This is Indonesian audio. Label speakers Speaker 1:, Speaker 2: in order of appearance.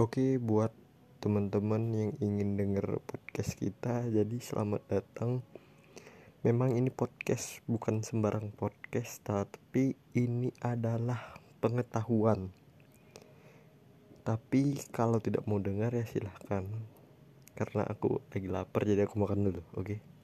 Speaker 1: Oke, buat teman-teman yang ingin denger podcast kita, jadi selamat datang. Memang ini podcast bukan sembarang podcast, tapi ini adalah pengetahuan. Tapi kalau tidak mau dengar ya silahkan. Karena aku lagi lapar, jadi aku makan dulu, oke?